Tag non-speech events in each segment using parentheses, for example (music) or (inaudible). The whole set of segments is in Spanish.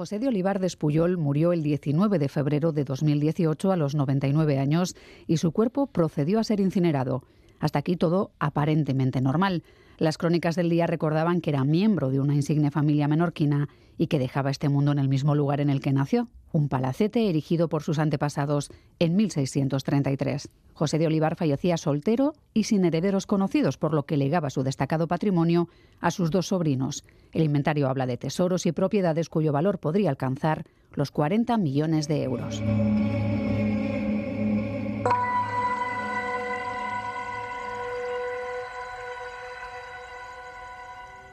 José de Olivar de Espuyol murió el 19 de febrero de 2018 a los 99 años y su cuerpo procedió a ser incinerado. Hasta aquí todo aparentemente normal. Las crónicas del día recordaban que era miembro de una insigne familia menorquina y que dejaba este mundo en el mismo lugar en el que nació, un palacete erigido por sus antepasados en 1633. José de Olivar fallecía soltero y sin herederos conocidos, por lo que legaba su destacado patrimonio a sus dos sobrinos. El inventario habla de tesoros y propiedades cuyo valor podría alcanzar los 40 millones de euros.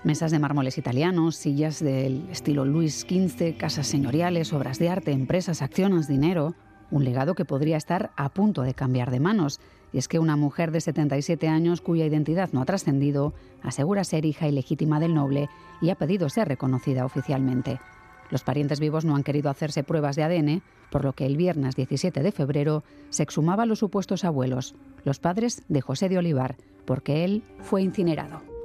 Mesas de mármoles italianos, sillas del estilo Luis XV, casas señoriales, obras de arte, empresas, acciones, dinero. Un legado que podría estar a punto de cambiar de manos. Y es que una mujer de 77 años cuya identidad no ha trascendido asegura ser hija ilegítima del noble y ha pedido ser reconocida oficialmente. Los parientes vivos no han querido hacerse pruebas de ADN, por lo que el viernes 17 de febrero se exhumaba los supuestos abuelos, los padres de José de Olivar, porque él fue incinerado.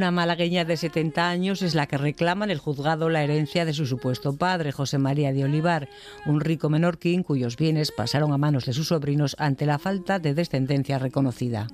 Una malagueña de 70 años es la que reclama en el juzgado la herencia de su supuesto padre, José María de Olivar, un rico menorquín cuyos bienes pasaron a manos de sus sobrinos ante la falta de descendencia reconocida.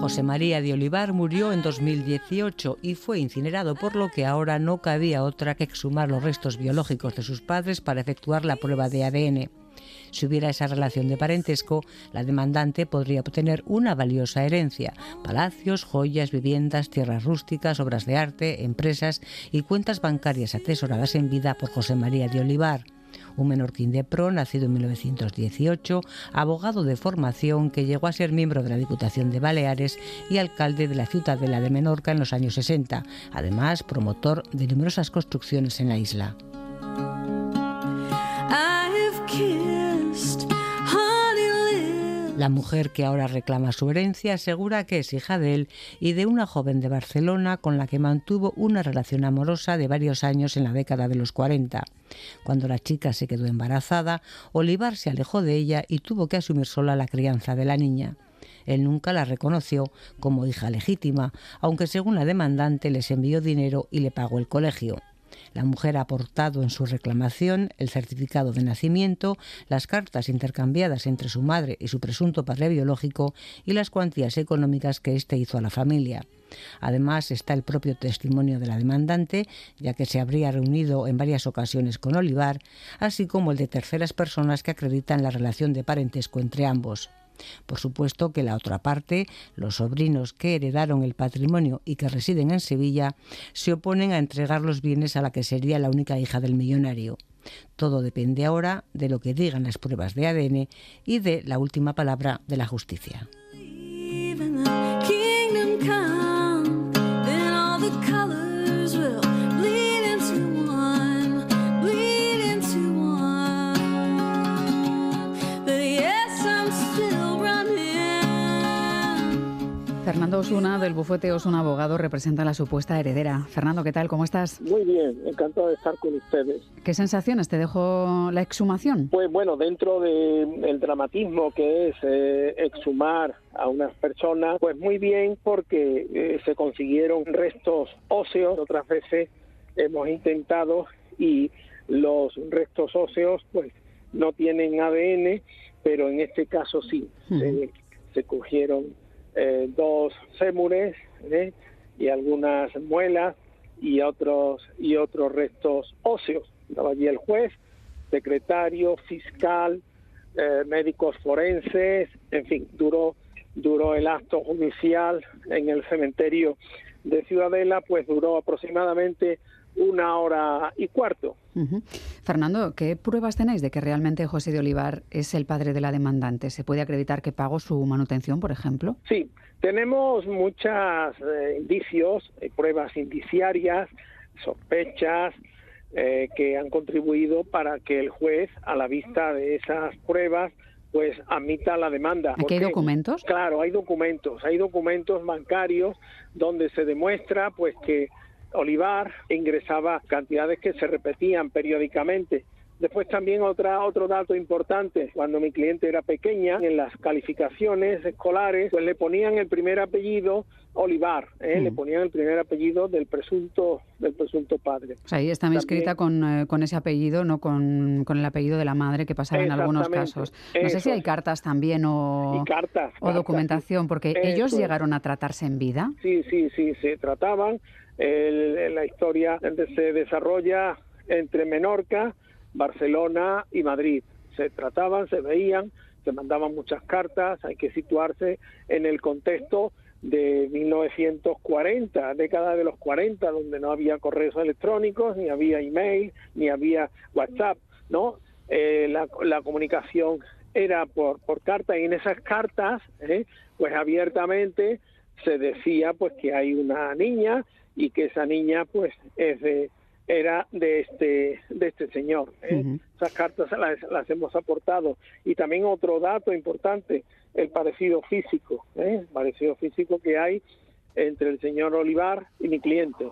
José María de Olivar murió en 2018 y fue incinerado, por lo que ahora no cabía otra que exhumar los restos biológicos de sus padres para efectuar la prueba de ADN. Si hubiera esa relación de parentesco, la demandante podría obtener una valiosa herencia, palacios, joyas, viviendas, tierras rústicas, obras de arte, empresas y cuentas bancarias atesoradas en vida por José María de Olivar. Un menorquín de pro, nacido en 1918, abogado de formación que llegó a ser miembro de la Diputación de Baleares y alcalde de la Ciudadela de Menorca en los años 60, además promotor de numerosas construcciones en la isla. La mujer que ahora reclama su herencia asegura que es hija de él y de una joven de Barcelona con la que mantuvo una relación amorosa de varios años en la década de los 40. Cuando la chica se quedó embarazada, Olivar se alejó de ella y tuvo que asumir sola la crianza de la niña. Él nunca la reconoció como hija legítima, aunque según la demandante les envió dinero y le pagó el colegio. La mujer ha aportado en su reclamación el certificado de nacimiento, las cartas intercambiadas entre su madre y su presunto padre biológico y las cuantías económicas que éste hizo a la familia. Además está el propio testimonio de la demandante, ya que se habría reunido en varias ocasiones con Olivar, así como el de terceras personas que acreditan la relación de parentesco entre ambos. Por supuesto que la otra parte, los sobrinos que heredaron el patrimonio y que residen en Sevilla, se oponen a entregar los bienes a la que sería la única hija del millonario. Todo depende ahora de lo que digan las pruebas de ADN y de la última palabra de la justicia. Fernando Osuna, del bufete Osuna Abogado, representa a la supuesta heredera. Fernando, ¿qué tal? ¿Cómo estás? Muy bien, encantado de estar con ustedes. ¿Qué sensaciones te dejó la exhumación? Pues bueno, dentro del dramatismo que es eh, exhumar a unas personas, pues muy bien porque eh, se consiguieron restos óseos. Otras veces hemos intentado y los restos óseos pues no tienen ADN, pero en este caso sí, se cogieron eh, dos fémures ¿eh? y algunas muelas y otros y otros restos óseos. Estaba allí el juez, secretario, fiscal, eh, médicos forenses, en fin, duró duró el acto judicial en el cementerio de Ciudadela, pues duró aproximadamente una hora y cuarto. Fernando, ¿qué pruebas tenéis de que realmente José de Olivar es el padre de la demandante? ¿Se puede acreditar que pagó su manutención, por ejemplo? Sí, tenemos muchos eh, indicios, eh, pruebas indiciarias, sospechas, eh, que han contribuido para que el juez, a la vista de esas pruebas, pues admita la demanda. ¿Aquí hay documentos? Claro, hay documentos, hay documentos bancarios donde se demuestra pues que Olivar ingresaba cantidades que se repetían periódicamente Después también otra, otro dato importante, cuando mi cliente era pequeña, en las calificaciones escolares, pues le ponían el primer apellido Olivar, ¿eh? le mm. ponían el primer apellido del presunto del presunto padre. O sea, ahí está escrita con, eh, con, ese apellido, no con, con, el apellido de la madre que pasaba en algunos casos. No sé si hay cartas también o, o documentación, porque ellos llegaron a tratarse en vida. Sí, sí, sí, se trataban. La historia se desarrolla entre Menorca, Barcelona y Madrid. Se trataban, se veían, se mandaban muchas cartas, hay que situarse en el contexto de 1940, década de los 40, donde no había correos electrónicos, ni había email, ni había WhatsApp, ¿no? Eh, la, la, comunicación era por, por carta y en esas cartas, ¿eh? pues abiertamente se decía pues que hay una niña y que esa niña pues es de era de este de este señor. ¿eh? Esas cartas las, hemos aportado. Y también otro dato importante, el parecido físico, ¿eh? parecido físico que hay entre el señor Olivar y mi cliente.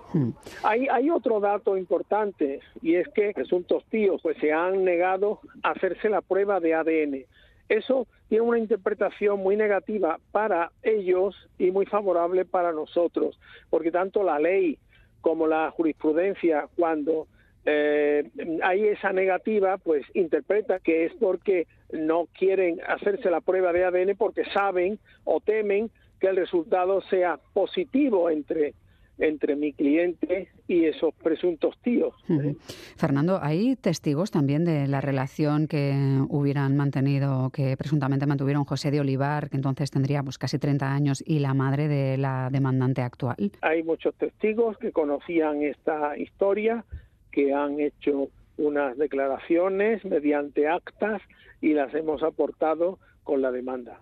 Hay, hay otro dato importante y es que presuntos tíos pues se han negado a hacerse la prueba de ADN. Eso tiene una interpretación muy negativa para ellos y muy favorable para nosotros, porque tanto la ley como la jurisprudencia cuando eh, hay esa negativa, pues interpreta que es porque no quieren hacerse la prueba de ADN porque saben o temen que el resultado sea positivo entre entre mi cliente y esos presuntos tíos. ¿eh? Fernando, ¿hay testigos también de la relación que hubieran mantenido, que presuntamente mantuvieron José de Olivar, que entonces tendría pues, casi 30 años, y la madre de la demandante actual? Hay muchos testigos que conocían esta historia, que han hecho unas declaraciones mediante actas y las hemos aportado con la demanda.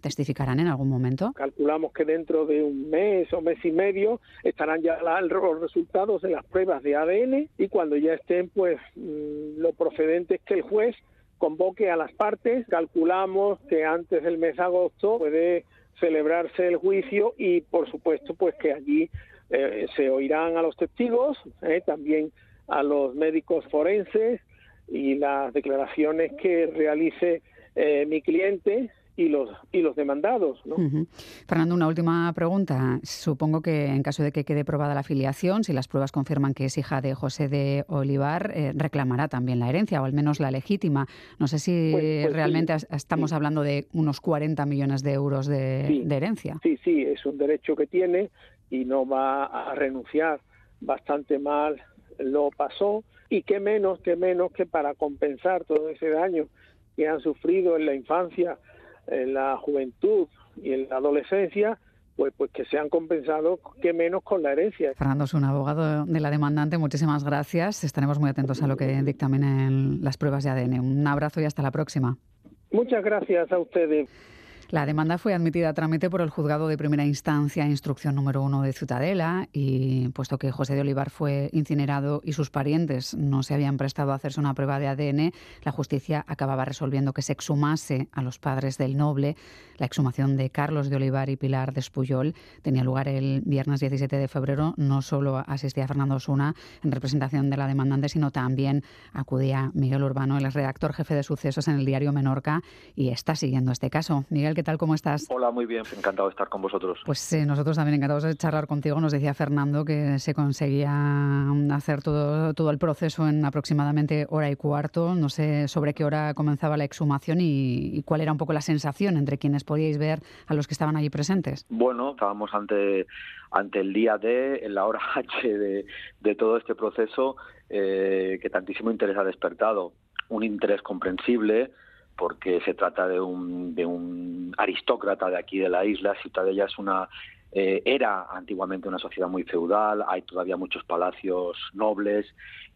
¿Testificarán en algún momento? Calculamos que dentro de un mes o mes y medio estarán ya los resultados de las pruebas de ADN y cuando ya estén, pues mm, lo procedente es que el juez convoque a las partes. Calculamos que antes del mes de agosto puede celebrarse el juicio y, por supuesto, pues que allí eh, se oirán a los testigos, eh, también a los médicos forenses y las declaraciones que realice eh, mi cliente y los y los demandados. Fernando, una última pregunta. Supongo que en caso de que quede probada la afiliación, si las pruebas confirman que es hija de José de Olivar, eh, reclamará también la herencia o al menos la legítima. No sé si pues, pues realmente estamos hablando de unos 40 millones de euros de, de herencia. Sí, sí, es un derecho que tiene y no va a renunciar. Bastante mal lo pasó y qué menos, qué menos que para compensar todo ese daño que han sufrido en la infancia, en la juventud y en la adolescencia, pues, pues que se han compensado, que menos con la herencia. Fernando es un abogado de la demandante, muchísimas gracias. Estaremos muy atentos a lo que dictaminen las pruebas de ADN. Un abrazo y hasta la próxima. Muchas gracias a ustedes. La demanda fue admitida a trámite por el juzgado de primera instancia, instrucción número uno de Ciutadela, y puesto que José de Olivar fue incinerado y sus parientes no se habían prestado a hacerse una prueba de ADN, la justicia acababa resolviendo que se exhumase a los padres del noble. La exhumación de Carlos de Olivar y Pilar de Espuyol tenía lugar el viernes 17 de febrero. No solo asistía Fernando Osuna en representación de la demandante, sino también acudía Miguel Urbano, el redactor jefe de sucesos en el diario Menorca, y está siguiendo este caso. Miguel, ¿qué tal? ¿Cómo estás? Hola, muy bien, encantado de estar con vosotros. Pues nosotros también encantados de charlar contigo. Nos decía Fernando que se conseguía hacer todo, todo el proceso en aproximadamente hora y cuarto. No sé sobre qué hora comenzaba la exhumación y, cuál era un poco la sensación entre quienes podíais ver a los que estaban allí presentes. Bueno, estábamos ante, ante el día D, en la hora (laughs) H de, de todo este proceso eh, que tantísimo interés ha despertado. Un interés comprensible porque se trata de un, de un aristócrata de aquí de la isla. Ciutadella es una eh, era antiguamente una sociedad muy feudal, hay todavía muchos palacios nobles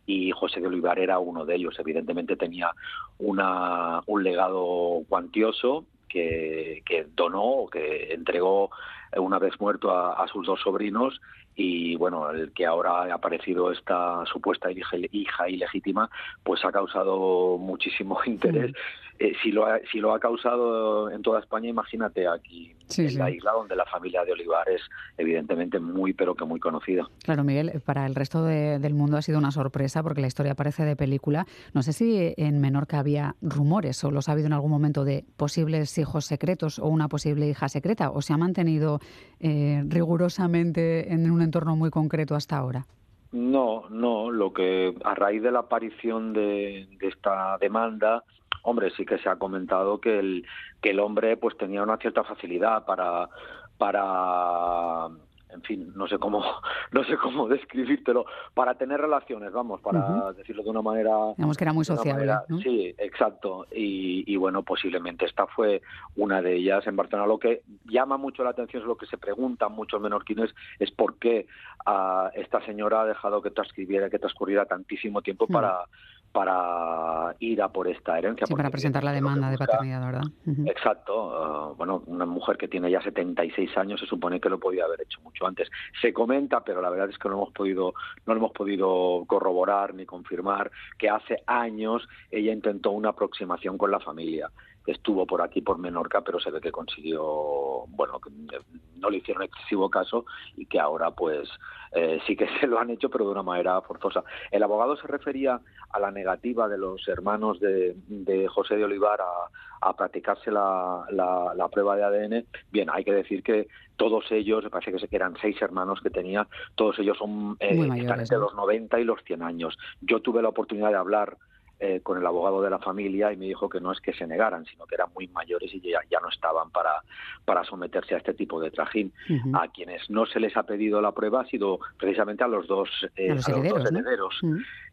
y José de Olivar era uno de ellos. Evidentemente tenía una, un legado cuantioso que, que donó o que entregó una vez muerto a, sus dos sobrinos y bueno, el que ahora ha aparecido esta supuesta hija, ilegítima, pues ha causado muchísimo (laughs) interés. Eh, si, lo ha, si lo ha causado en toda España, imagínate aquí en la isla donde la familia de Olivar es evidentemente muy, pero que muy conocida. Claro, Miguel, para el resto del mundo ha sido una sorpresa porque la historia parece de película. No sé si en Menorca había rumores o los ha habido en algún momento de posibles hijos secretos o una posible hija secreta o se ha mantenido eh, rigurosamente en un entorno muy concreto hasta ahora. No, no, lo que a raíz de la aparición de esta demanda hombre, sí que se ha comentado que el, que el hombre pues tenía una cierta facilidad para, para en fin, no sé cómo, (laughs) no sé cómo describírtelo, para tener relaciones, vamos, para decirlo de una manera. Digamos que era muy sociable. Sí, exacto. Y, y, bueno, posiblemente esta fue una de ellas en Barcelona. Lo que llama mucho la atención es lo que se preguntan muchos menorquines es por qué esta señora ha dejado que transcribiera, que transcurriera tantísimo tiempo para para ir a por esta herencia. Sí, para presentar la demanda de paternidad, ¿verdad? Exacto. Ah, bueno, una mujer que tiene ya 76 años se supone que lo podía haber hecho mucho antes. Se comenta, pero la verdad es que no hemos podido, no hemos podido corroborar ni confirmar que hace años ella intentó una aproximación con la familia estuvo por aquí por Menorca, pero se ve que consiguió, bueno, que no le hicieron excesivo caso y que ahora pues eh, sí que (laughs) se lo han hecho, pero de una manera forzosa. El abogado se refería a la negativa de los hermanos de, José de Olivar a, practicarse la, la, prueba de ADN. Bien, hay que decir que todos ellos, me parece que eran seis hermanos que tenía, todos ellos son eh, entre los 90 y los 100 años. Yo tuve la oportunidad de hablar eh, con el abogado de la familia y me dijo que no es que se negaran, sino que eran muy mayores y ya, ya no estaban para, para someterse a este tipo de trajín. A quienes no se les ha pedido la prueba ha sido precisamente a los dos, eh, herederos.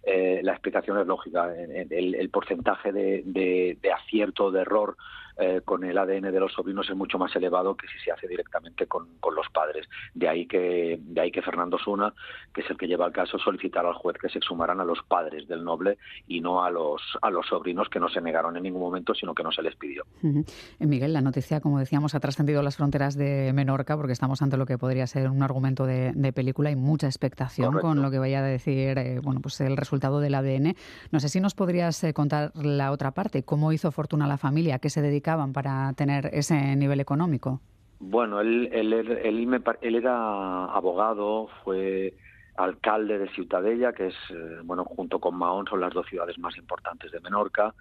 Eh, la explicación es lógica. El, el porcentaje de, de, de acierto, de error eh, con el ADN de los sobrinos es mucho más elevado que si se hace directamente con, los padres. De ahí que de ahí que Fernando Suna, que es el que lleva el caso, solicitar al juez que se exhumaran a los padres del noble y no a los a los sobrinos que no se negaron en ningún momento, sino que no se les pidió. Eh, Miguel, la noticia, como decíamos, ha trascendido las fronteras de Menorca porque estamos ante lo que podría ser un argumento de, película y mucha expectación con lo que vaya a decir eh, bueno, pues el resultado del ADN. No sé si nos podrías contar la otra parte, cómo hizo fortuna la familia, qué se dedica para tener ese nivel económico? Bueno, él, él, él, era abogado, fue alcalde de Ciutadella, que es, eh, bueno, junto con Mahón son las dos ciudades más importantes de Menorca.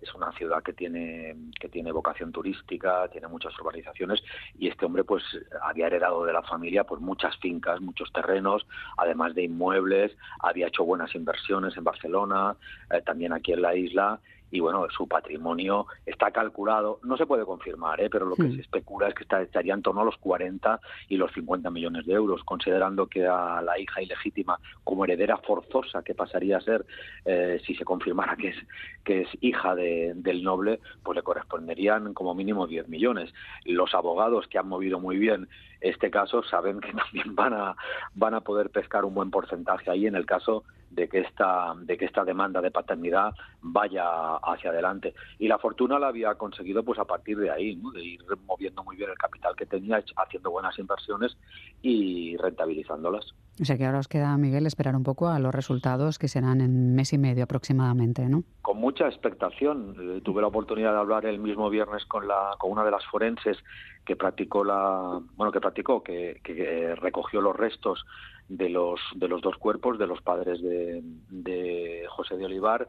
Es una ciudad que tiene, que tiene vocación turística, tiene muchas urbanizaciones y este hombre pues había heredado de la familia pues muchas fincas, muchos terrenos, además de inmuebles, había hecho buenas inversiones en Barcelona, eh, también aquí en la isla y bueno, su patrimonio está calculado, no se puede confirmar, ¿eh? pero lo que hmm. se especula es que estaría en torno a los 40 y los 50 millones de euros, considerando que a la hija ilegítima como heredera forzosa que pasaría a ser eh, si se confirmara que es, que es hija del noble, pues le corresponderían como mínimo 10 millones. Los abogados que han movido muy bien este caso saben que (laughs) también van a, van a poder pescar un buen porcentaje ahí en el caso de que esta de que esta demanda de paternidad vaya hacia adelante. Y la fortuna la había conseguido pues a partir de ahí de ir moviendo muy bien el capital que tenía haciendo buenas inversiones y rentabilizándolas. O sea que ahora os queda Miguel esperar un poco a los resultados que serán en mes y medio aproximadamente no mucha expectación. Eh, tuve la oportunidad de hablar el mismo viernes con la con una de las forenses que practicó la bueno que practicó que, que recogió los restos de los, de los dos cuerpos, de los padres de, de José de Olivar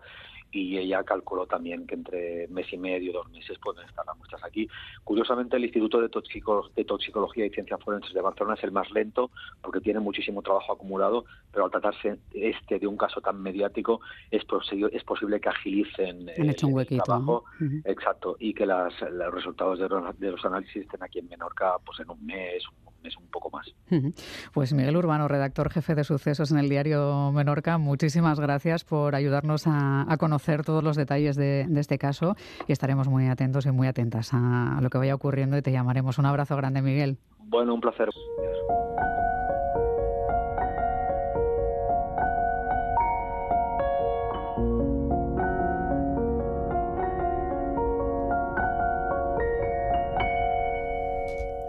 y ella calculó también que entre mes y medio, dos meses pueden estar las muestras aquí. Curiosamente, el Instituto de, de Toxicología y Ciencias Forenses de Barcelona es el más lento porque tiene muchísimo trabajo acumulado, pero al tratarse este de un caso tan mediático es, posible, es posible que agilicen el, trabajo. Exacto, y que las, los resultados de los, de los análisis estén aquí en Menorca pues en un mes, es un poco más. Pues Miguel Urbano, redactor jefe de sucesos en el diario Menorca, muchísimas gracias por ayudarnos a, conocer todos los detalles de, este caso y estaremos muy atentos y muy atentas a, a lo que vaya ocurriendo y te llamaremos. Un abrazo grande, Miguel. Bueno, un placer.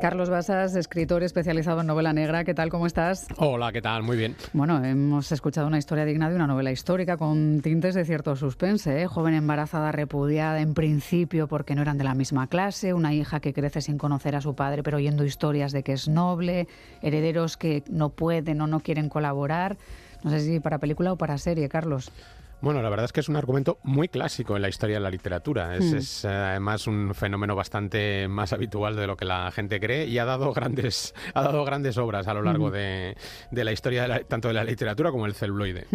Carlos Basas, escritor especializado en novela negra. ¿Qué tal? ¿Cómo estás? Hola, ¿qué tal? Muy bien. Bueno, hemos escuchado una historia digna de una novela histórica con tintes de cierto suspense. ¿eh? Joven embarazada repudiada en principio porque no eran de la misma clase, una hija que crece sin conocer a su padre pero oyendo historias de que es noble, herederos que no pueden o no quieren colaborar. No sé si para película o para serie, Carlos. Bueno, la verdad es que es un argumento muy clásico en la historia de la literatura. Es, hmm. eh, además un fenómeno bastante más habitual de lo que la gente cree y ha dado (laughs) grandes, ha dado grandes obras a lo largo de, la historia tanto de la literatura como el celuloide.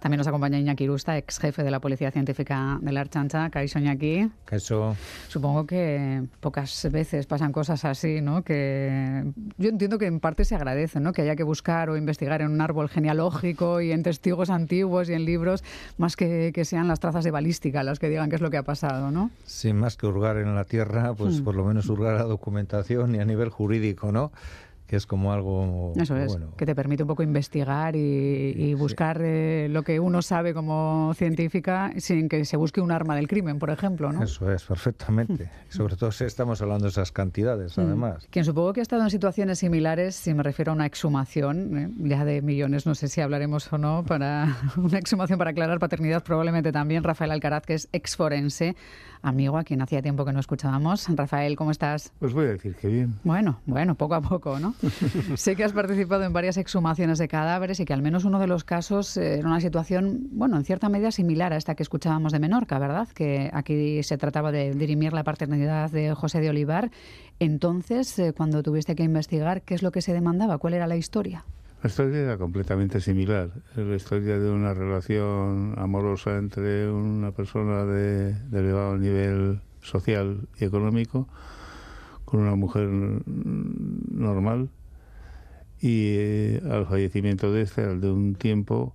También nos acompaña Iñaki Rusta, ex jefe de la Policía Científica de la Archancha. Caixo Iñaki. Eso. Supongo que pocas veces pasan cosas así, ¿no? Que yo entiendo que en parte se agradece, ¿no? Que haya que buscar o investigar en un árbol genealógico y en testigos antiguos y en libros más que, sean las trazas de balística las que digan qué es lo que ha pasado, ¿no? Sí, más que hurgar en la tierra, pues hmm. por lo menos hurgar la documentación y a nivel jurídico, ¿no? Que es como algo Eso es, que te permite un poco investigar y, buscar eh, lo que uno sabe como científica sin que se busque un arma del crimen, por ejemplo, ¿no? Eso es, perfectamente. (laughs) Sobre todo si estamos hablando de esas cantidades, mm. además. Quien supongo que ha estado en situaciones similares, si me refiero a una exhumación, eh, ya de millones, no sé si hablaremos o no, para (laughs) una exhumación para aclarar paternidad, probablemente también Rafael Alcaraz, que es exforense, amigo a quien hacía tiempo que no escuchábamos. Rafael, ¿cómo estás? Pues voy a decir que bien. Bueno, bueno, poco a poco, ¿no? (laughs) sé que has participado en varias exhumaciones de cadáveres y que al menos uno de los casos eh, era una situación, bueno, en cierta medida similar a esta que escuchábamos de Menorca, ¿verdad? Que aquí se trataba de dirimir la paternidad de José de Olivar. Entonces, eh, cuando tuviste que investigar, ¿qué es lo que se demandaba? ¿Cuál era la historia? La historia era completamente similar. La historia de una relación amorosa entre una persona de, de elevado nivel social y económico con una mujer normal y eh, al fallecimiento de este, al de un tiempo,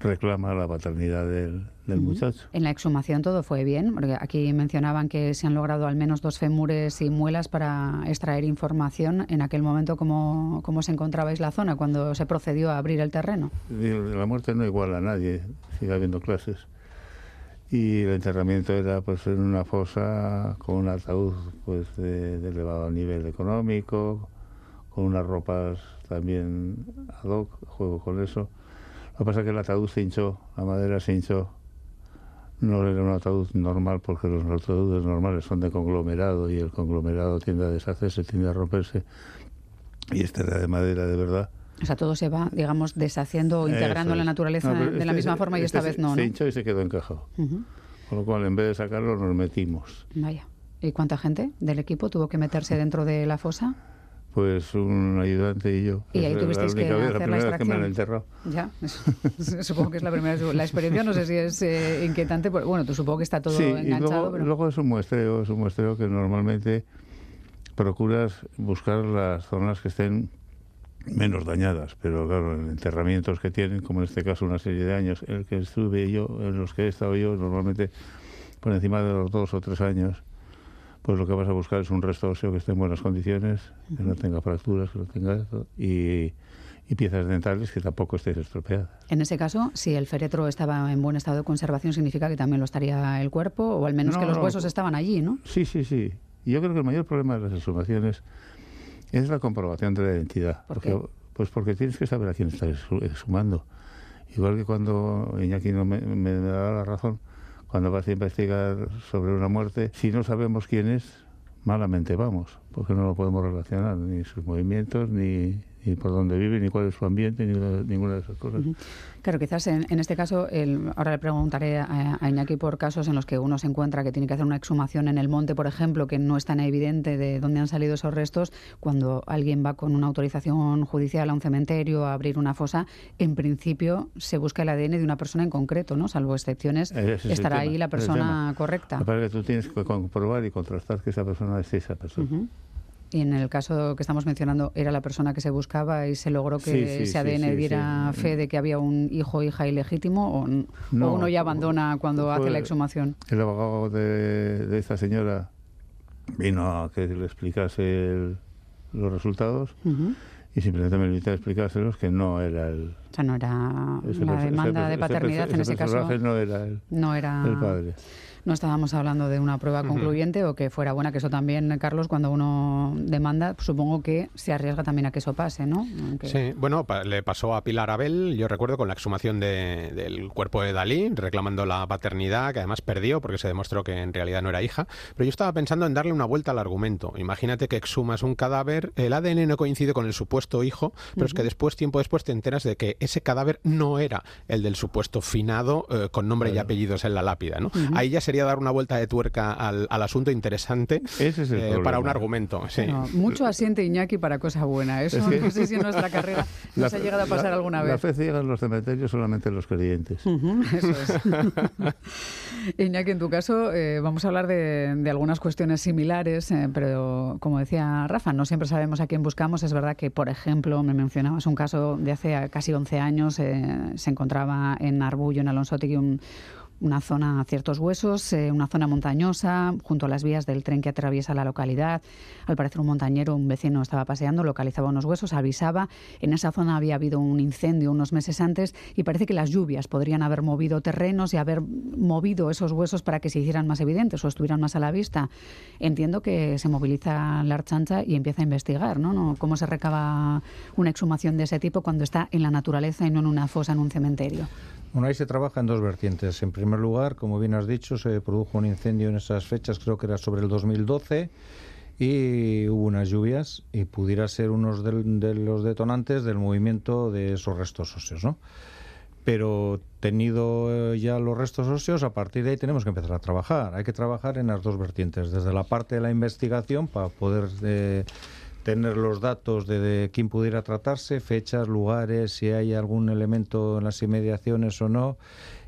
reclama la paternidad del, muchacho. En la exhumación todo fue bien, porque aquí mencionaban que se han logrado al menos dos fémures y muelas para extraer información. En aquel momento, ¿cómo, cómo se encontrabais la zona cuando se procedió a abrir el terreno? La muerte no iguala a nadie, sigue habiendo clases. Y el enterramiento era pues en una fosa con un ataúd pues de, de elevado nivel económico, con unas ropas también ad hoc, juego con eso. Lo que pasa es que el ataúd se hinchó, la madera se hinchó. No era un ataúd normal porque los ataúdes normales son de conglomerado y el conglomerado tiende a deshacerse, tiende a romperse. Y este era de madera de verdad. O sea, todo se va, digamos, deshaciendo o integrando en la naturaleza de la este misma forma y esta este vez no, Se hinchó y se quedó encajado. Con lo cual, en vez de sacarlo, nos metimos. Vaya. ¿Y cuánta gente del equipo tuvo que meterse dentro de la fosa? pues un ayudante y yo. Y ahí tuvisteis que hacer la, primera vez que me han enterrado. Ya, supongo que es la primera vez. La experiencia no sé si es eh, inquietante, bueno, tú supongo que está todo enganchado. Y luego, es un muestreo, es un muestreo que normalmente procuras buscar las zonas que estén menos dañadas, pero claro, en enterramientos que tienen, como en este caso una serie de años, el que estuve yo, en los que he estado yo, normalmente por encima de los dos o tres años, pues lo que vas a buscar es un resto óseo que esté en buenas condiciones, que no tenga fracturas, que no tenga eso, y, piezas dentales que tampoco estén estropeadas. En ese caso, si el féretro estaba en buen estado de conservación, significa que también lo estaría el cuerpo, o al menos que los huesos estaban allí, ¿no? Sí, sí, sí. Y yo creo que el mayor problema de las exhumaciones es la comprobación de la identidad. porque, Pues porque tienes que saber a quién estás exhumando. Igual que cuando Iñaki no me, me da la razón, cuando vas a investigar sobre una muerte, si no sabemos quién es, malamente vamos, porque no lo podemos relacionar, ni sus movimientos, ni, ni por dónde vive, ni cuál es su ambiente, ni ninguna de esas cosas. Claro, quizás en, este caso, el, ahora le preguntaré a, Iñaki por casos en los que uno se encuentra que tiene que hacer una exhumación en el monte, por ejemplo, que no es tan evidente de dónde han salido esos restos, cuando alguien va con una autorización judicial a un cementerio a abrir una fosa, en principio se busca el ADN de una persona en concreto, ¿no? Salvo excepciones, estará ahí la persona correcta. Para que tú tienes que comprobar y contrastar que esa persona es esa persona. En el caso que estamos mencionando, era la persona que se buscaba y se logró que ese ADN diera fe de que había un hijo o hija ilegítimo, o, uno ya abandona cuando hace la exhumación. El abogado de, esta señora vino a que le explicase los resultados y simplemente me invitó a explicárselos que no era el, O sea, no era la demanda de paternidad en ese, caso. No era el, no era el padre no estábamos hablando de una prueba concluyente o que fuera buena, que eso también, Carlos, cuando uno demanda, supongo que se arriesga también a que eso pase, ¿no? Sí, bueno, le pasó a Pilar Abel, yo recuerdo, con la exhumación del cuerpo de Dalí, reclamando la paternidad, que además perdió porque se demostró que en realidad no era hija. Pero yo estaba pensando en darle una vuelta al argumento. Imagínate que exhumas un cadáver, el ADN no coincide con el supuesto hijo, pero es que después, tiempo después, te enteras de que ese cadáver no era el del supuesto finado eh, con nombre y apellidos en la lápida, ¿no? Ahí ya se dar una vuelta de tuerca al, asunto interesante eh, para un argumento. mucho asiente Iñaki para cosa buena. Eso no sé si en nuestra carrera (laughs) nos ha llegado a pasar alguna vez. La fe ciega en los cementerios solamente los creyentes. eso es. (laughs) Iñaki, en tu caso, eh, vamos a hablar de, algunas cuestiones similares, eh, pero como decía Rafa, no siempre sabemos a quién buscamos. Es verdad que, por ejemplo, me mencionabas un caso de hace casi 11 años, se encontraba en Arbullo, en Alonsotegui, un una zona, ciertos huesos, eh, una zona montañosa, junto a las vías del tren que atraviesa la localidad. Al parecer un montañero, un vecino estaba paseando, localizaba unos huesos, avisaba. En esa zona había habido un incendio unos meses antes y parece que las lluvias podrían haber movido terrenos y haber movido esos huesos para que se hicieran más evidentes o estuvieran más a la vista. Entiendo que se moviliza la archancha y empieza a investigar, ¿no? ¿no? ¿Cómo se recaba una exhumación de ese tipo cuando está en la naturaleza y no en una fosa en un cementerio? Bueno, ahí se trabaja en dos vertientes. En primer lugar, como bien has dicho, se produjo un incendio en esas fechas, creo que era sobre el 2012, y hubo unas lluvias y pudiera ser uno de, los detonantes del movimiento de esos restos óseos, ¿no? Pero tenido eh, ya los restos óseos, a partir de ahí tenemos que empezar a trabajar. Hay que trabajar en las dos vertientes, desde la parte de la investigación para poder... Eh, tener los datos de, quién pudiera tratarse, fechas, lugares, si hay algún elemento en las inmediaciones o no.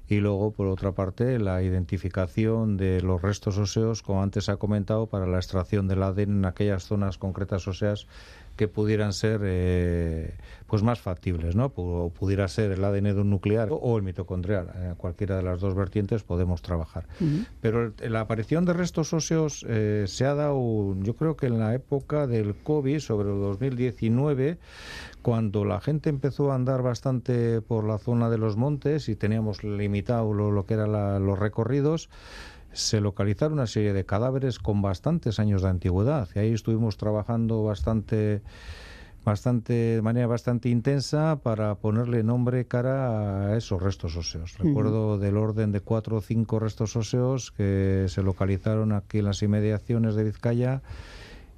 Y luego, por otra parte, la identificación de los restos óseos, como antes ha comentado, para la extracción del ADN en aquellas zonas concretas óseas que pudieran ser eh, pues más factibles, ¿no? O pudiera ser el ADN de un nuclear o el mitocondrial. En cualquiera de las dos vertientes podemos trabajar. Pero la aparición de restos óseos eh, se ha dado, yo creo que en la época del COVID, sobre el 2019, cuando la gente empezó a andar bastante por la zona de los montes y teníamos limitado lo, que eran los recorridos, se localizaron una serie de cadáveres con bastantes años de antigüedad y ahí estuvimos trabajando bastante bastante de manera bastante intensa para ponerle nombre cara a esos restos óseos. Recuerdo del orden de cuatro o cinco restos óseos que se localizaron aquí en las inmediaciones de Vizcaya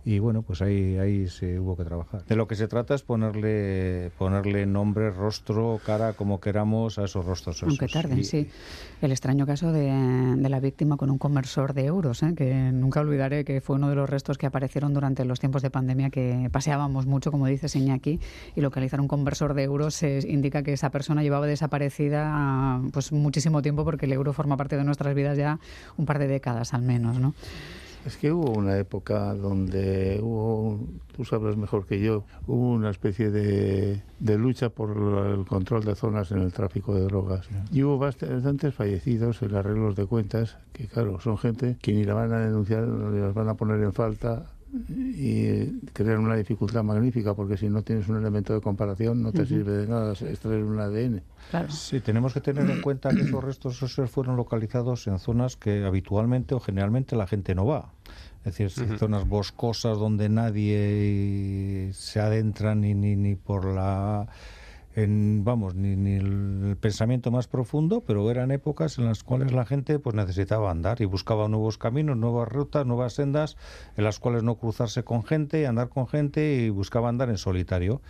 y bueno, pues ahí, ahí se hubo que trabajar. De lo que se trata es ponerle, ponerle nombre, rostro, cara, como queramos a esos rostros. Aunque tarden, sí. El extraño caso de, de, la víctima con un conversor de euros, ¿eh? que nunca olvidaré que fue uno de los restos que aparecieron durante los tiempos de pandemia que paseábamos mucho, como dice Iñaki, y localizar un conversor de euros indica que esa persona llevaba desaparecida pues muchísimo tiempo porque el euro forma parte de nuestras vidas ya un par de décadas al menos, ¿no? Es que hubo una época donde hubo, tú sabes mejor que yo, hubo una especie de, lucha por el control de zonas en el tráfico de drogas. Y hubo bastantes fallecidos en arreglos de cuentas, que claro, son gente que ni la van a denunciar, ni las van a poner en falta, y crear una dificultad magnífica porque si no tienes un elemento de comparación no te sirve de nada extraer un ADN. Claro. Sí, tenemos que tener en cuenta que esos restos óseos fueron localizados en zonas que habitualmente o generalmente la gente no va. Es decir, zonas boscosas donde nadie se adentra ni, ni, ni por la en, vamos, ni, ni, el pensamiento más profundo, pero eran épocas en las cuales la gente pues necesitaba andar y buscaba nuevos caminos, nuevas rutas, nuevas sendas, en las cuales no cruzarse con gente, andar con gente y buscaba andar en solitario.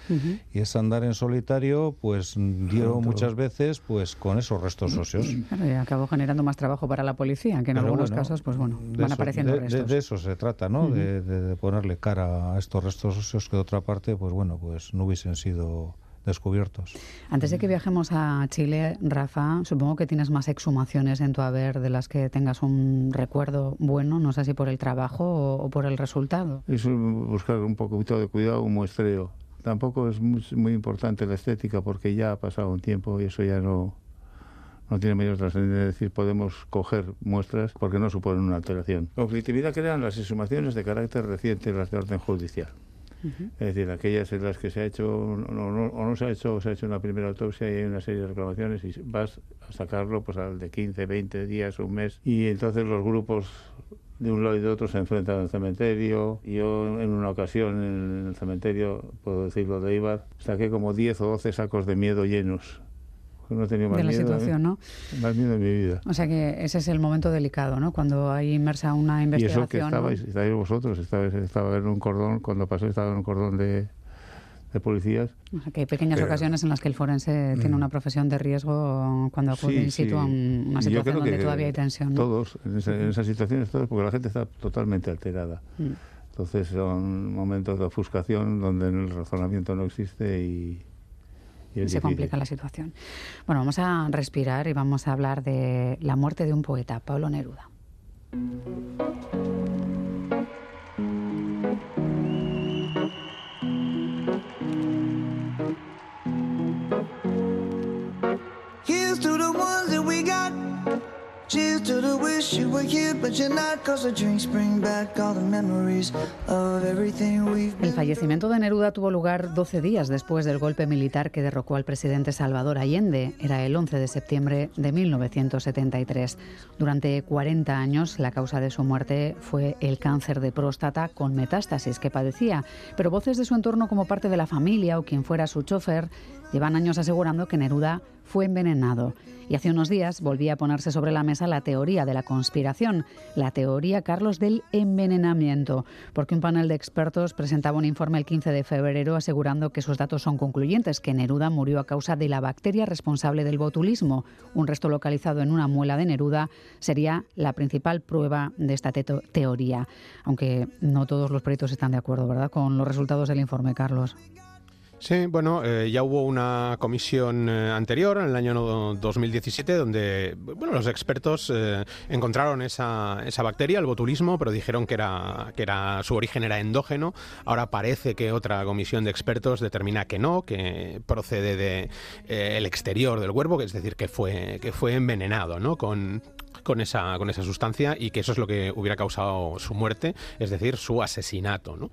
Y ese andar en solitario, pues dio muchas veces pues con esos restos óseos. y acabó generando más trabajo para la policía, que en algunos casos, pues bueno, van apareciendo restos. De, eso se trata, ¿no? de, de ponerle cara a estos restos óseos que de otra parte, pues bueno, pues no hubiesen sido descubiertos. Antes de que viajemos a Chile, Rafa, supongo que tienes más exhumaciones en tu haber de las que tengas un recuerdo bueno, no sé si por el trabajo o, por el resultado. Es buscar un poquito de cuidado, un muestreo. Tampoco es muy, importante la estética porque ya ha pasado un tiempo y eso ya no, no tiene mayor trascendencia. Es decir, podemos coger muestras porque no suponen una alteración. Conflictividad crean las exhumaciones de carácter reciente, las de orden judicial. Es decir, aquellas en las que se ha hecho o no, se ha hecho o se ha hecho una primera autopsia y hay una serie de reclamaciones y vas a sacarlo pues al de 15, 20 días, un mes. Y entonces los grupos de un lado y de otro se enfrentan al cementerio. Yo en una ocasión en el cementerio, puedo decirlo de Ibar, saqué como 10 o 12 sacos de miedo llenos no he tenido más de la miedo, situación, ¿no? Más miedo en mi vida. O sea que ese es el momento delicado, ¿no? Cuando hay inmersa una investigación. Y eso que estabais, estabais vosotros, estabais, estaba en un cordón, cuando pasó estaba en un cordón de, de policías. O sea que hay pequeñas ocasiones en las que el forense tiene mm. una profesión de riesgo cuando acude in situ a una situación donde todavía hay tensión. Todos, en, esas situaciones, todos, porque la gente está totalmente alterada. Mm. Entonces son momentos de ofuscación donde el razonamiento no existe y, se complica la situación. Bueno, vamos a respirar y vamos a hablar de la muerte de un poeta, Pablo Neruda. El fallecimiento de Neruda tuvo lugar 12 días después del golpe militar que derrocó al presidente Salvador Allende. Era el 11 de septiembre de 1973. Durante 40 años la causa de su muerte fue el cáncer de próstata con metástasis que padecía, pero voces de su entorno como parte de la familia o quien fuera su chofer llevan años asegurando que Neruda fue envenenado. Y hace unos días volvía a ponerse sobre la mesa la teoría de la conspiración, la teoría, Carlos, del envenenamiento, porque un panel de expertos presentaba un informe el 15 de febrero asegurando que sus datos son concluyentes, que Neruda murió a causa de la bacteria responsable del botulismo. Un resto localizado en una muela de Neruda sería la principal prueba de esta teoría, aunque no todos los peritos están de acuerdo, ¿verdad?, con los resultados del informe, Carlos. Sí, bueno, eh, ya hubo una comisión eh, anterior, en el año 2017, donde bueno, los expertos eh, encontraron esa, esa bacteria, el botulismo, pero dijeron que era, que era su origen era endógeno. Ahora parece que otra comisión de expertos determina que no, que procede de el exterior del cuerpo, es decir, que fue, que fue envenenado, ¿no? Con, con esa, con esa sustancia y que eso es lo que hubiera causado su muerte, es decir, su asesinato. ¿no?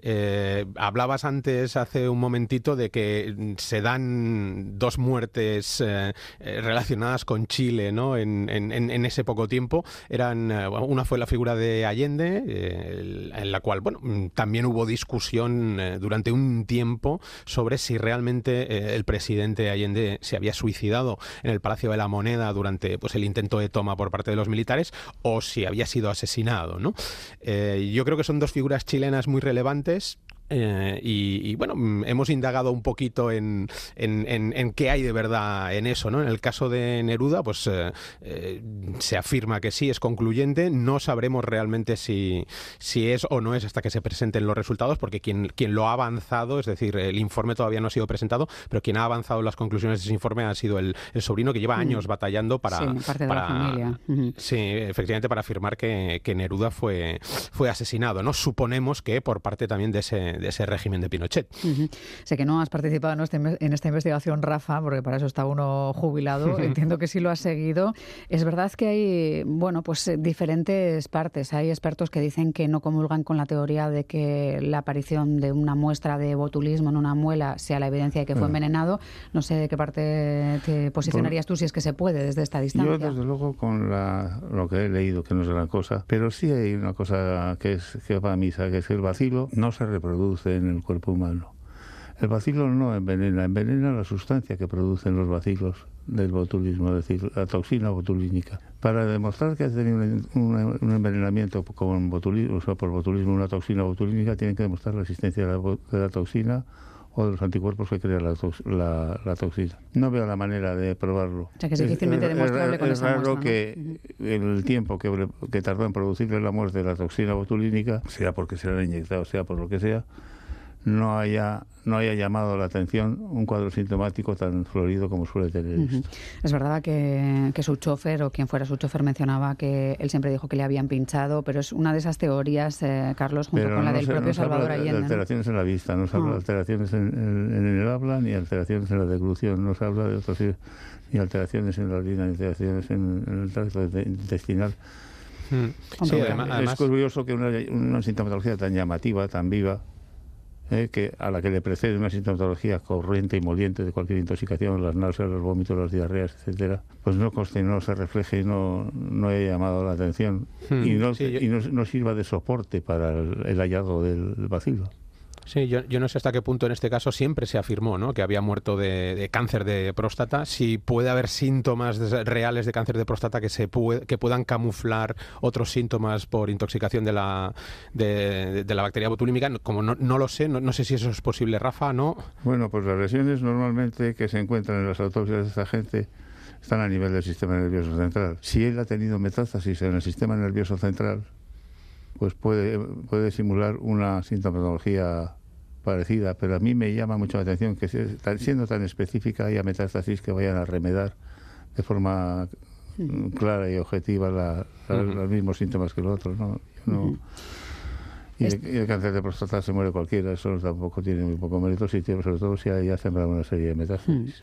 Eh, hablabas antes, hace un momentito, de que se dan dos muertes eh, eh, relacionadas con Chile ¿no? En, en, ese poco tiempo. Eran, una fue la figura de Allende, en la cual bueno, también hubo discusión durante un tiempo sobre si realmente el presidente Allende se había suicidado en el Palacio de la Moneda durante pues, el intento de toma por parte de los militares o si había sido asesinado. ¿no? yo creo que son dos figuras chilenas muy relevantes antes, eh, y, bueno, mm, hemos indagado un poquito en, en, qué hay de verdad en eso, ¿no? En el caso de Neruda, pues eh, eh, se afirma que sí, es concluyente. No sabremos realmente si, si es o no es hasta que se presenten los resultados, porque quien, quien lo ha avanzado, es decir, el informe todavía no ha sido presentado, pero quien ha avanzado las conclusiones de ese informe ha sido el, sobrino que lleva mm. años batallando para... Sí, parte de la familia. Sí, efectivamente, para afirmar que, que Neruda fue, fue asesinado, ¿no? Suponemos que por parte también de ese, de ese régimen de Pinochet. Sé que no has participado en, este, en, esta investigación, Rafa, porque para eso está uno jubilado. (laughs) Entiendo que sí lo has seguido. Es verdad que hay, bueno, pues eh, diferentes partes. Hay expertos que dicen que no comulgan con la teoría de que la aparición de una muestra de botulismo en una muela sea la evidencia de que fue envenenado. No sé de qué parte te posicionarías tú si es que se puede desde esta distancia. Yo, desde luego, con lo que he leído, que no es gran cosa, pero sí hay una cosa que es que va a misa, que es el vacilo no se reproduce en el cuerpo humano. El bacilo no envenena, envenena la sustancia que producen los bacilos del botulismo, es decir, la toxina botulínica. Para demostrar que ha tenido un, envenenamiento con botulismo, o por botulismo, una toxina botulínica, tienen que demostrar la existencia de la, toxina o de los anticuerpos que crea la, toxina. No veo la manera de probarlo. O sea, que es difícilmente demostrable con es raro que el tiempo que, que tardó en producirle la muerte de la toxina botulínica, sea porque se le han inyectado, sea por lo que sea, no haya no haya llamado la atención un cuadro sintomático tan florido como suele tener esto. Es verdad que, su chofer o quien fuera su chofer mencionaba que él siempre dijo que le habían pinchado, pero es una de esas teorías, eh, Carlos, junto con la del propio Salvador Allende. De alteraciones en la vista, no se habla de ah. alteraciones en, el habla ni alteraciones en la deglución, no se habla de otros ni alteraciones en la orina, ni alteraciones en, el tracto intestinal. Mm. es curioso que una, una sintomatología tan llamativa, tan viva, eh, que a la que le precede una sintomatología corriente y moliente de cualquier intoxicación, las náuseas, los vómitos, las diarreas, etcétera, pues no conste, no se refleje y no, no haya llamado la atención Hmm, y, no, sí, yo- y no, no sirva de soporte para el, el hallazgo del bacilo. Sí, yo, yo no sé hasta qué punto en este caso siempre se afirmó ¿no? que había muerto de, cáncer de próstata. Si puede haber síntomas reales de cáncer de próstata que se pue- que puedan camuflar otros síntomas por intoxicación de la, de, la bacteria botulímica, como no, no lo sé, no, no sé si eso es posible, Rafa, ¿no? Bueno, pues las lesiones normalmente que se encuentran en las autopsias de esta gente están a nivel del sistema nervioso central. Si él ha tenido metástasis en el sistema nervioso central, pues puede, puede simular una sintomatología parecida, pero a mí me llama mucho la atención que siendo tan específica haya metástasis que vayan a remedar de forma clara y objetiva la- los mismos síntomas que los otros. ¿no? Yo no- y, el, y el cáncer de próstata se muere cualquiera, eso tampoco tiene muy poco mérito, si tiene, sobre todo si haya sembrado una serie de metástasis.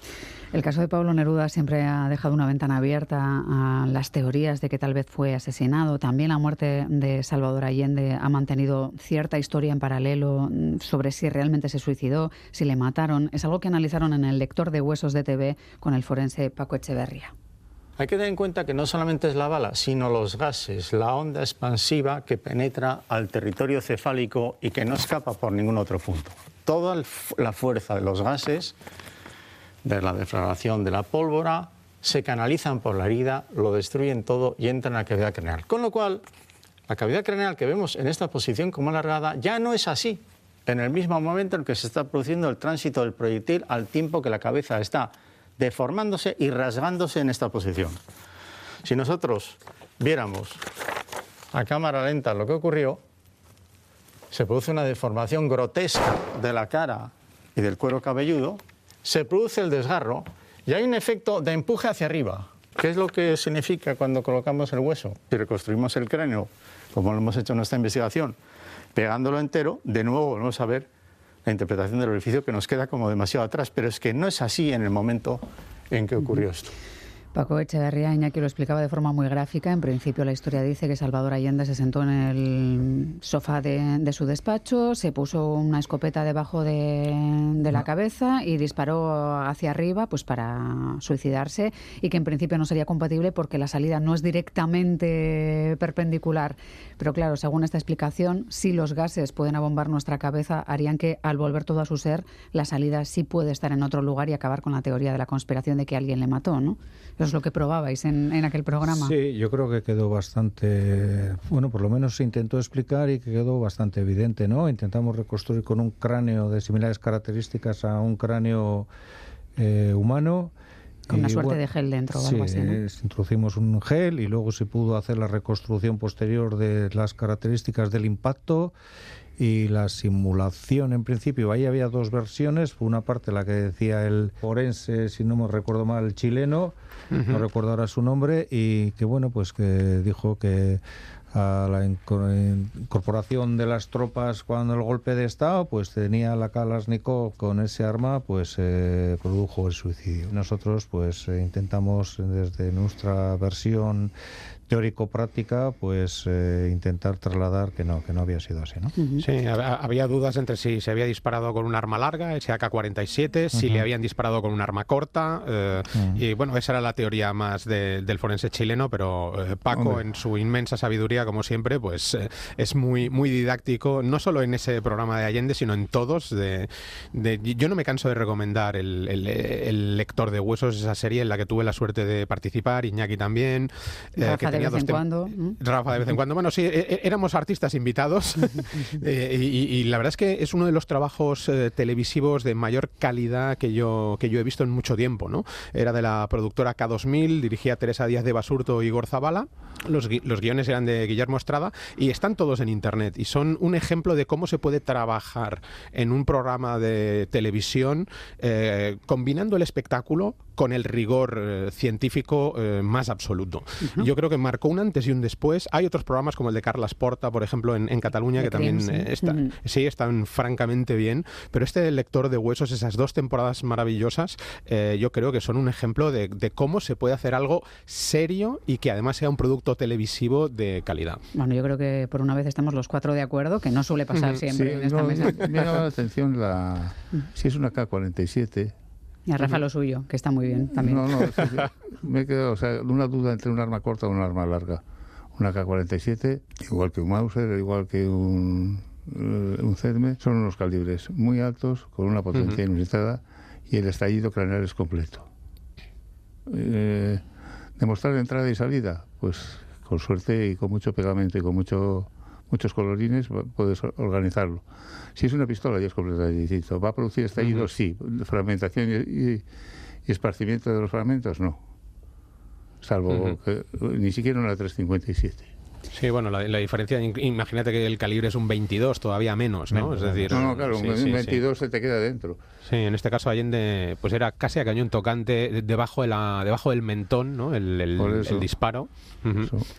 El caso de Pablo Neruda siempre ha dejado una ventana abierta a las teorías de que tal vez fue asesinado. También la muerte de Salvador Allende ha mantenido cierta historia en paralelo mm, sobre si realmente se suicidó, si le mataron. Es algo que analizaron en el lector de huesos de TV con el forense Paco Echeverría. Hay que tener en cuenta que no solamente es la bala, sino los gases, la onda expansiva que penetra al territorio cefálico y que no escapa por ningún otro punto. Toda la fuerza de los gases, de la deflagración de la pólvora, se canalizan por la herida, lo destruyen todo y entran a la cavidad craneal. Con lo cual, la cavidad craneal que vemos en esta posición como alargada ya no es así. En el mismo momento en que se está produciendo el tránsito del proyectil al tiempo que la cabeza está deformándose y rasgándose en esta posición. Si nosotros viéramos a cámara lenta lo que ocurrió, se produce una deformación grotesca de la cara y del cuero cabelludo, se produce el desgarro y hay un efecto de empuje hacia arriba. ¿Qué es lo que significa cuando colocamos el hueso? Si reconstruimos el cráneo, como lo hemos hecho en nuestra investigación, pegándolo entero, de nuevo volvemos a ver la interpretación del orificio que nos queda como demasiado atrás, pero es que no es así en el momento en que ocurrió esto. Paco Echeverría Iñaki lo explicaba de forma muy gráfica. En principio, la historia dice que Salvador Allende se sentó en el sofá de, de su despacho, se puso una escopeta debajo de, de la cabeza y disparó hacia arriba pues para suicidarse y que en principio no sería compatible porque la salida no es directamente perpendicular. Pero claro, según esta explicación, si los gases pueden abombar nuestra cabeza, harían que al volver todo a su ser, la salida sí puede estar en otro lugar y acabar con la teoría de la conspiración de que alguien le mató, ¿no? Eso es lo que probabais en, en aquel programa. Sí, yo creo que quedó bastante, bueno, por lo menos se intentó explicar y que quedó bastante evidente, ¿no? Intentamos reconstruir con un cráneo de similares características a un cráneo eh, humano. Con una Y, suerte bueno, de gel dentro o sí, algo así, ¿no? introducimos un gel y luego se pudo hacer la reconstrucción posterior de las características del impacto y la simulación en principio ahí había dos versiones una parte la que decía el forense si no me recuerdo mal el chileno no recuerdo ahora su nombre y que bueno pues que dijo que a la inco- incorporación de las tropas cuando el golpe de estado pues tenía la Kalashnikov con ese arma pues eh, produjo el suicidio. Nosotros pues eh, intentamos desde nuestra versión teórico-práctica, pues eh, intentar trasladar que no, que no había sido así, ¿no? Sí, hab- había dudas entre si se había disparado con un arma larga, ese AK-47, si le habían disparado con un arma corta. eh, Y bueno, esa era la teoría más de- del forense chileno, pero eh, Paco, Hombre. en su inmensa sabiduría, como siempre, pues eh, es muy, muy didáctico, no solo en ese programa de Allende, sino en todos. De, de- yo no me canso de recomendar el, el- el lector de huesos, esa serie en la que tuve la suerte de participar, Iñaki también. eh, De vez en dos cuando. Rafa de vez en cuando. Bueno, sí, e- e- éramos artistas invitados (laughs) Eh, y, la verdad es que es uno de los trabajos eh, televisivos de mayor calidad que yo, que yo he visto en mucho tiempo. ¿no? Era de la productora K2000, dirigía Teresa Díaz de Basurto y Igor Zabala. Los, gui- los guiones eran de Guillermo Estrada y están todos en internet y son un ejemplo de cómo se puede trabajar en un programa de televisión eh, combinando el espectáculo con el rigor eh, científico eh, más absoluto. Yo creo que marcó un antes y un después. Hay otros programas como el de Carlas Porta, por ejemplo, en, Cataluña, que también eh, sí, están francamente bien, pero este lector de huesos, esas dos temporadas maravillosas, yo creo que son un ejemplo de, cómo se puede hacer algo serio y que además sea un producto televisivo de calidad. Bueno, yo creo que por una vez estamos los cuatro de acuerdo, que no suele pasar siempre en esta mesa. Me, llama la atención la, si es una K-47, y a Rafa lo suyo, que está muy bien también. No, no, (laughs) me he quedado, o sea, una duda entre un arma corta o un arma larga. Una K-47, igual que un Mauser, igual que un, eh, un CEDME, son unos calibres muy altos, con una potencia inusitada, y el estallido craneal es completo. Eh, demostrar entrada y salida, pues con suerte y con mucho pegamento y con mucho muchos colorines, puedes organizarlo. Si es una pistola ya es completamente distinto. ¿Va a producir estallidos? Sí. ¿Fragmentación y, esparcimiento de los fragmentos? No. Salvo que ni siquiera una 357. Sí, bueno, la, diferencia, imagínate que el calibre es un 22, todavía menos, ¿no? Es decir, no, no, claro, un 22 se te queda dentro. Sí, en este caso Allende, pues era casi a cañón tocante debajo de la, debajo del mentón, ¿no? El, el, disparo.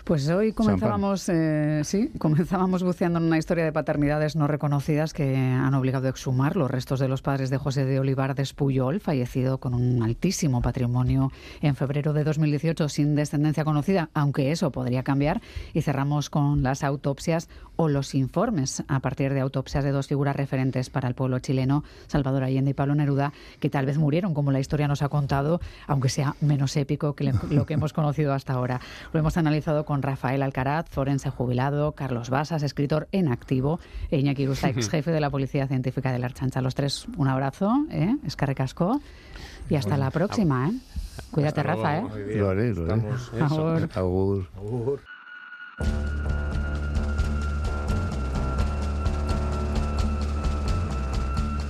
Pues hoy comenzábamos, eh, sí, comenzábamos buceando en una historia de paternidades no reconocidas que han obligado a exhumar los restos de los padres de José de Olivar de Espuyol, fallecido con un altísimo patrimonio en febrero de 2018 sin descendencia conocida, aunque eso podría cambiar. Y cerramos con las autopsias o los informes a partir de autopsias de dos figuras referentes para el pueblo chileno, Salvador Allende y Pablo Neruda, que tal vez murieron, como la historia nos ha contado, aunque sea menos épico que (laughs) lo que hemos conocido hasta ahora. Lo hemos analizado con Rafael Alcaraz, forense jubilado, Carlos Basas, escritor en activo, e Iñaki ex jefe de la Policía Científica de la Archancha. Los tres, un abrazo, ¿eh? Casco y hasta la próxima. ¿eh? Cuídate, Rafa. ¿eh? Lo haré, lo haré.